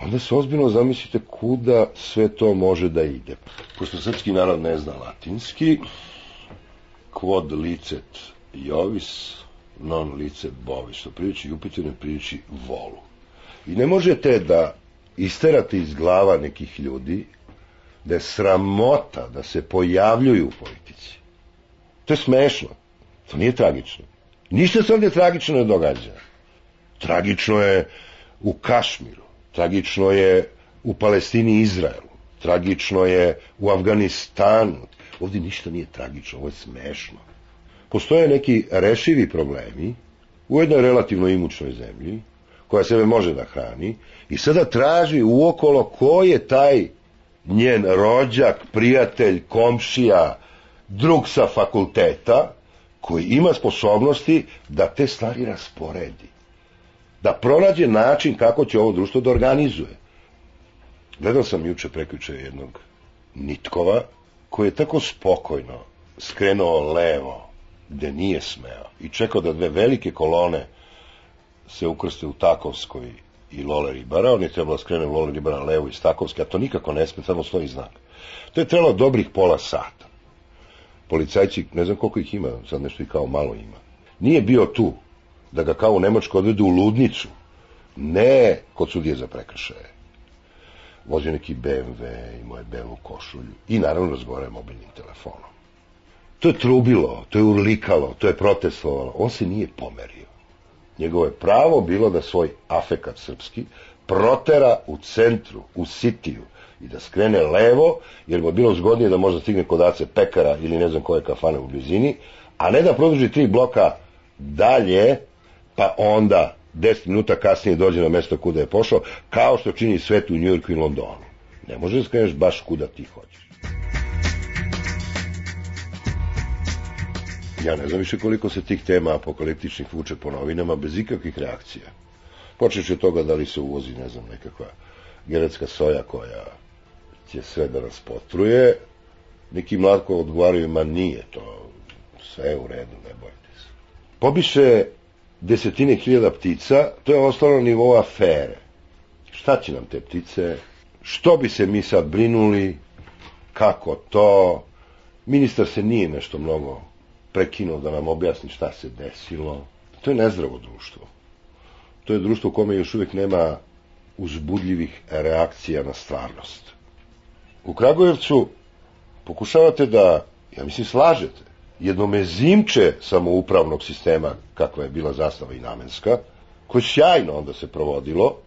onda se ozbiljno zamislite kuda sve to može da ide. Pošto srpski narod ne zna latinski, quod licet jovis, non licet bovis, što priliči Jupiter ne priliči volu. I ne možete da isterate iz glava nekih ljudi da je sramota da se pojavljuju u politici. To je smešno. To nije tragično. Ništa se ovdje tragično ne događa. Tragično je u Kašmiru. Tragično je u Palestini i Izraelu. Tragično je u Afganistanu. Ovdje ništa nije tragično, ovo je smešno. Postoje neki rešivi problemi u jednoj relativno imućnoj zemlji koja sebe može da hrani i sada traži uokolo ko je taj njen rođak, prijatelj, komšija, drug sa fakulteta, koji ima sposobnosti da te stvari rasporedi. Da pronađe način kako će ovo društvo da organizuje. Gledao sam juče prekjuče jednog Nitkova, koji je tako spokojno skrenuo levo, gde nije smeo, i čekao da dve velike kolone se ukrste u Takovskoj i Lole Ribara, on je trebalo da skrene Lole Ribara levo iz Takovske, a to nikako ne sme, samo stoji znak. To je trebalo dobrih pola sata. Policajci, ne znam koliko ih ima, sad nešto i kao malo ima. Nije bio tu da ga kao u Nemačku odvedu u ludnicu, ne kod sudije za prekršaje. Vozio neki BMW, imao je belu košulju i naravno razgovarao mobilnim telefonom. To je trubilo, to je urlikalo, to je protestovalo. On se nije pomerio. Njegovo je pravo bilo da svoj afekat srpski protera u centru, u sitiju i da skrene levo, jer mu je bilo zgodnije da možda stigne kod Ace Pekara ili ne znam koje kafane u blizini, a ne da produži tri bloka dalje, pa onda 10 minuta kasnije dođe na mesto kuda je pošao, kao što čini svet u Njujorku i Londonu. Ne možeš da skreneš baš kuda ti hoćeš. Ja ne znam više koliko se tih tema apokaliptičnih vuče po novinama bez ikakvih reakcija. Počeš od toga da li se uvozi, ne znam, nekakva genetska soja koja će sve da nas potruje. Neki mlatko odgovaraju, ma nije to, sve je u redu, ne bojte se. Pobiše desetine hiljada ptica, to je ostalo na nivou afere. Šta će nam te ptice? Što bi se mi sad brinuli? Kako to? Ministar se nije nešto mnogo prekinuo da nam objasni šta se desilo. To je nezdravo društvo. To je društvo u kome još uvijek nema uzbudljivih reakcija na stvarnost. U Kragujevcu pokušavate da, ja mislim, slažete jedno mezimče samoupravnog sistema, kakva je bila zastava i namenska, koje sjajno onda se provodilo,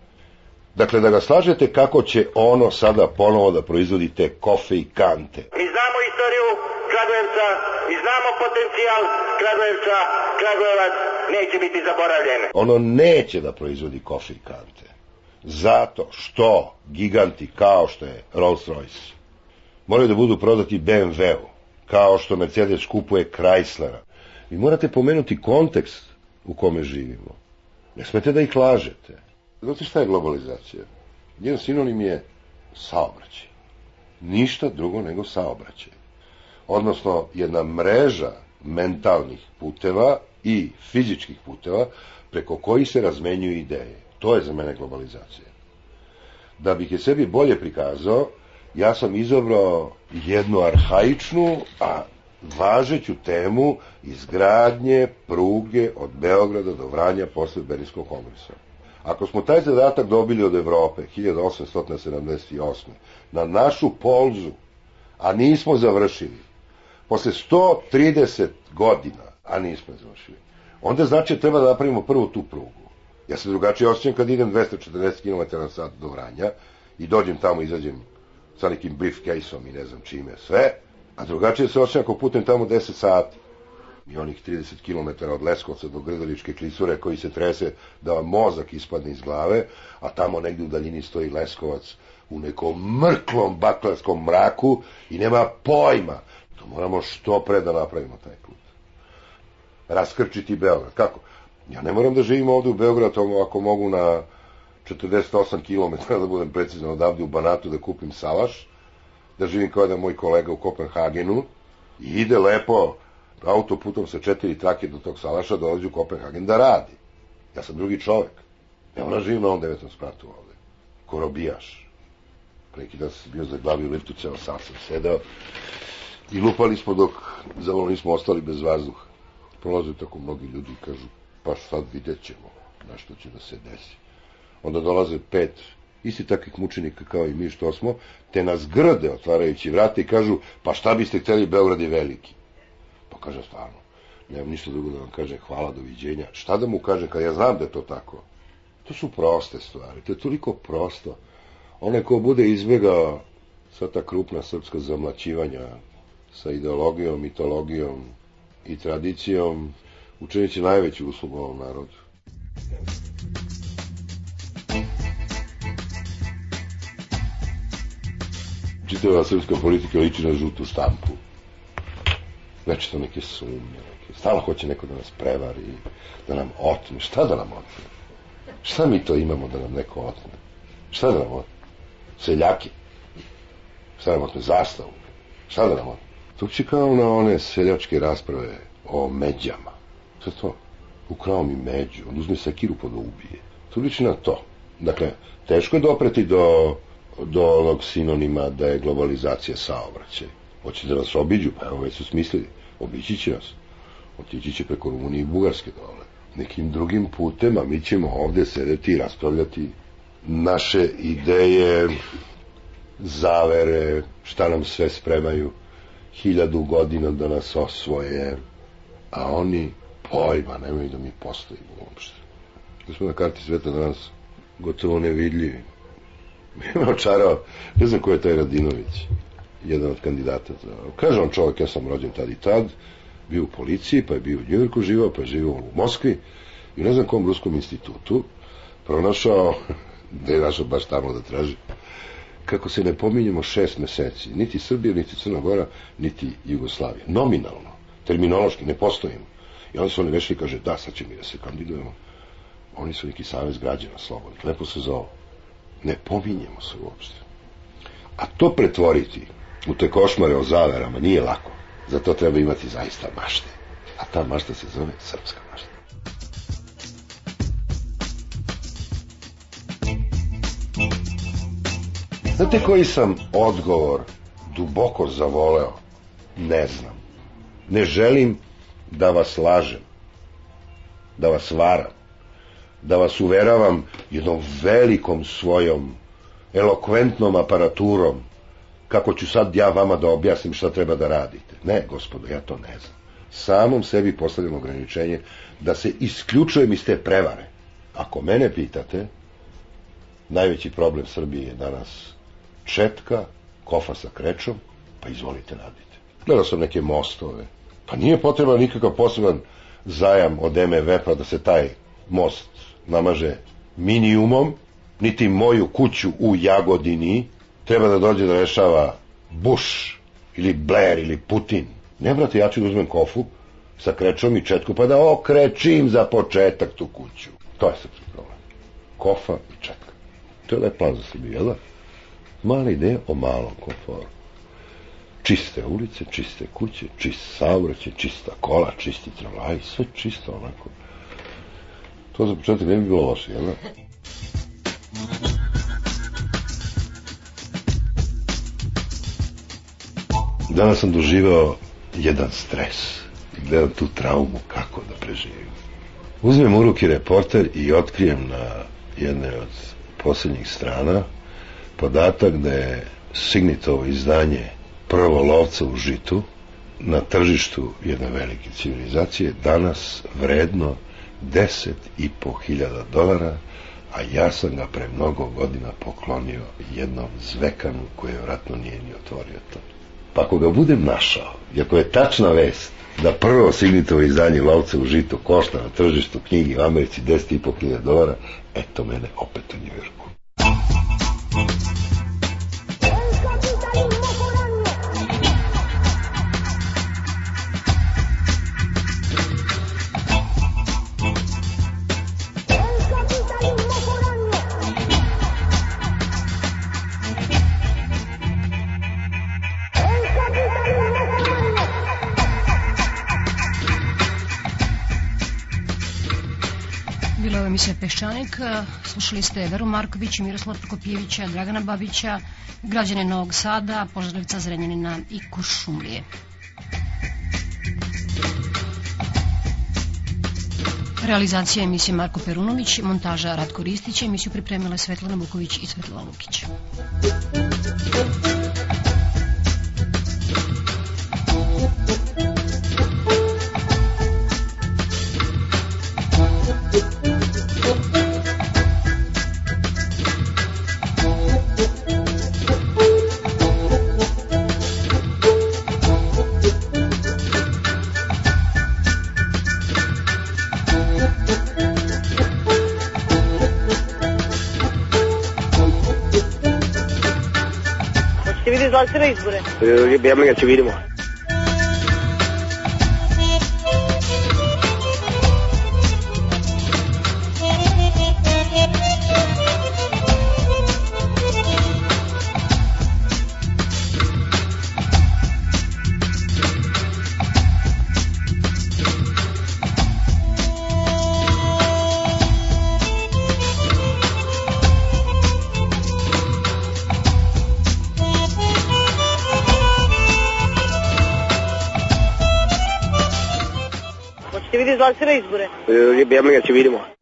dakle da ga slažete kako će ono sada ponovo da proizvodi te kofe i kante. Mi znamo istoriju Kragujevca i znamo potencijal Kragujevca, Kragujevac neće biti zaboravljen. Ono neće da proizvodi kofe i kante. Zato što giganti kao što je Rolls Royce moraju da budu prodati BMW-u kao što Mercedes kupuje Chryslera. Vi morate pomenuti kontekst u kome živimo. Ne smete da ih lažete. Znate šta je globalizacija? Njen sinonim je saobraćaj. Ništa drugo nego saobraćaj. Odnosno, jedna mreža mentalnih puteva i fizičkih puteva preko koji se razmenjuju ideje. To je za mene globalizacija. Da bih je sebi bolje prikazao, ja sam izabrao jednu arhaičnu, a važeću temu izgradnje pruge od Beograda do Vranja posle Berinskog kongresa. Ako smo taj zadatak dobili od Evrope 1878. na našu polzu, a nismo završili, posle 130 godina, a nismo završili, onda znači treba da napravimo prvo tu prugu. Ja se drugačije osjećam kad idem 240 km na sat do Vranja i dođem tamo, izađem sa nekim briefcase-om i ne znam čime sve, a drugačije se osjećam ako putem tamo 10 sati i onih 30 km od Leskovca do Grdeličke klisure koji se trese da vam mozak ispadne iz glave, a tamo negde u daljini stoji Leskovac u nekom mrklom baklarskom mraku i nema pojma. Moramo što pre da napravimo taj put. Raskrčiti Beograd. Kako? Ja ne moram da živim ovde u Beogradu ako mogu na 48 km, da budem precizno odavde u Banatu da kupim salaš, da živim kao da moj kolega u Kopenhagenu i ide lepo autoputom sa četiri trake do tog salaša dolazi u Kopenhagen da radi. Ja sam drugi čovek. Ne moram živim na ovom devetom spratu ovde. Korobijaš. Preki da sam bio za glavi u liftu, ceo sat sam sedao i lupali smo dok zavolo nismo ostali bez vazduha. Prolaze tako mnogi ljudi i kažu, pa sad vidjet ćemo na što će da se desi onda dolaze pet isti takvih mučenika kao i mi što smo, te nas grde otvarajući vrata i kažu, pa šta biste hteli, Beograd je veliki. Pa kaže, stvarno, nemam ništa drugo da vam kaže, hvala, doviđenja. Šta da mu kaže, kad ja znam da je to tako? To su proste stvari, to je toliko prosto. Onaj ko bude izbjegao sva ta krupna srpska zamlaćivanja sa ideologijom, mitologijom i tradicijom, učinit će najveću uslugu ovom narodu. Čitava srpska politika liči na žutu štampu. Znači to neke sumnje, neke. Stalno hoće neko da nas prevari, da nam otme. Šta da nam otme? Šta mi to imamo da nam neko otme? Šta da nam otme? Seljaki. Šta da nam otme? Zastavu. Šta da nam otme? To će kao na one seljačke rasprave o međama. Šta to? Ukrao mi među, on uzme sekiru pa ga ubije. To liči na to. Dakle, teško je dopreti do, do onog sinonima da je globalizacija saobraćaj. Hoće da nas obiđu, pa evo već su smislili. Obići će nas. Otići će preko Rumunije i Bugarske dole. Nekim drugim putem, a mi ćemo ovde sedeti i raspravljati naše ideje, zavere, šta nam sve spremaju hiljadu godina da nas osvoje, a oni pojma nemaju da mi postojimo uopšte. Mi smo na karti sveta danas gotovo nevidljivi. Ima očarao, ne znam ko je taj Radinović, jedan od kandidata. Za... Kaže on čovjek, ja sam rođen tad i tad, bio u policiji, pa je bio u Njujorku živao, pa je živao u Moskvi i ne znam kom ruskom institutu pronašao, da je našao baš tamo da traži, kako se ne pominjemo šest meseci, niti Srbija, niti Crna Gora, niti Jugoslavija. Nominalno, terminološki, ne postojimo. I onda su oni vešli i kaže, da, sad će mi da se kandidujemo. Oni su neki savez građana slobodni. Lepo se zove. Ne pominjemo se uopšte. A to pretvoriti u te košmare o zaverama nije lako. Zato treba imati zaista mašte. A ta mašta se zove srpska mašta. Znate koji sam odgovor duboko zavoleo? Ne znam. Ne želim da vas lažem, da vas varam, da vas uveravam jednom velikom svojom elokventnom aparaturom kako ću sad ja vama da objasnim šta treba da radite. Ne, gospodo, ja to ne znam. Samom sebi postavljam ograničenje da se isključujem iz te prevare. Ako mene pitate, najveći problem Srbije je danas četka, kofa sa krečom, pa izvolite radite. Gledao sam neke mostove, pa nije potreban nikakav poseban zajam od MVF-a da se taj most namaže minimumom, niti moju kuću u Jagodini treba da dođe da rešava Bush ili Blair ili Putin. Ne, brate, ja ću da uzmem kofu sa krečom i četku pa da okrećim za početak tu kuću. To je srpski problem. Kofa i četka. To je lep plan za Srbiju, jel da? Mala ideja o malom komforu. Čiste ulice, čiste kuće, čist saobraćaj, čista kola, čisti tramvaj, sve čisto onako. To za početak ne bi bilo loše, jel da? Danas sam doživao jedan stres gledam tu traumu kako da preživim. Uzmem u ruki reporter i otkrijem na jedne od poslednjih strana podatak da je Signitovo izdanje prvo lovca u žitu na tržištu jedne velike civilizacije danas vredno 10 i po hiljada dolara, a ja sam ga pre mnogo godina poklonio jednom zvekanu koji vratno nije ni otvorio to. Pa ako ga budem našao, i ako je tačna vest da prvo Signitovo izdanje lovca u žitu košta na tržištu knjigi u Americi 10 i po hiljada dolara, eto mene opet u Njujorku. Thank you. Bila emisija Peščanik, slušali ste Veru Marković, Miroslav Prokopijevića, Dragana Babića, građane Novog Sada, Požarevca, Zrenjanina i Kuršumlije. Realizacija emisije Marko Perunović, montaža Ratko Ristić, emisiju pripremila Svetlana Vuković i Svetlana Lukić. Izbore? Ja mi ga će vidimo. Hoćete vi da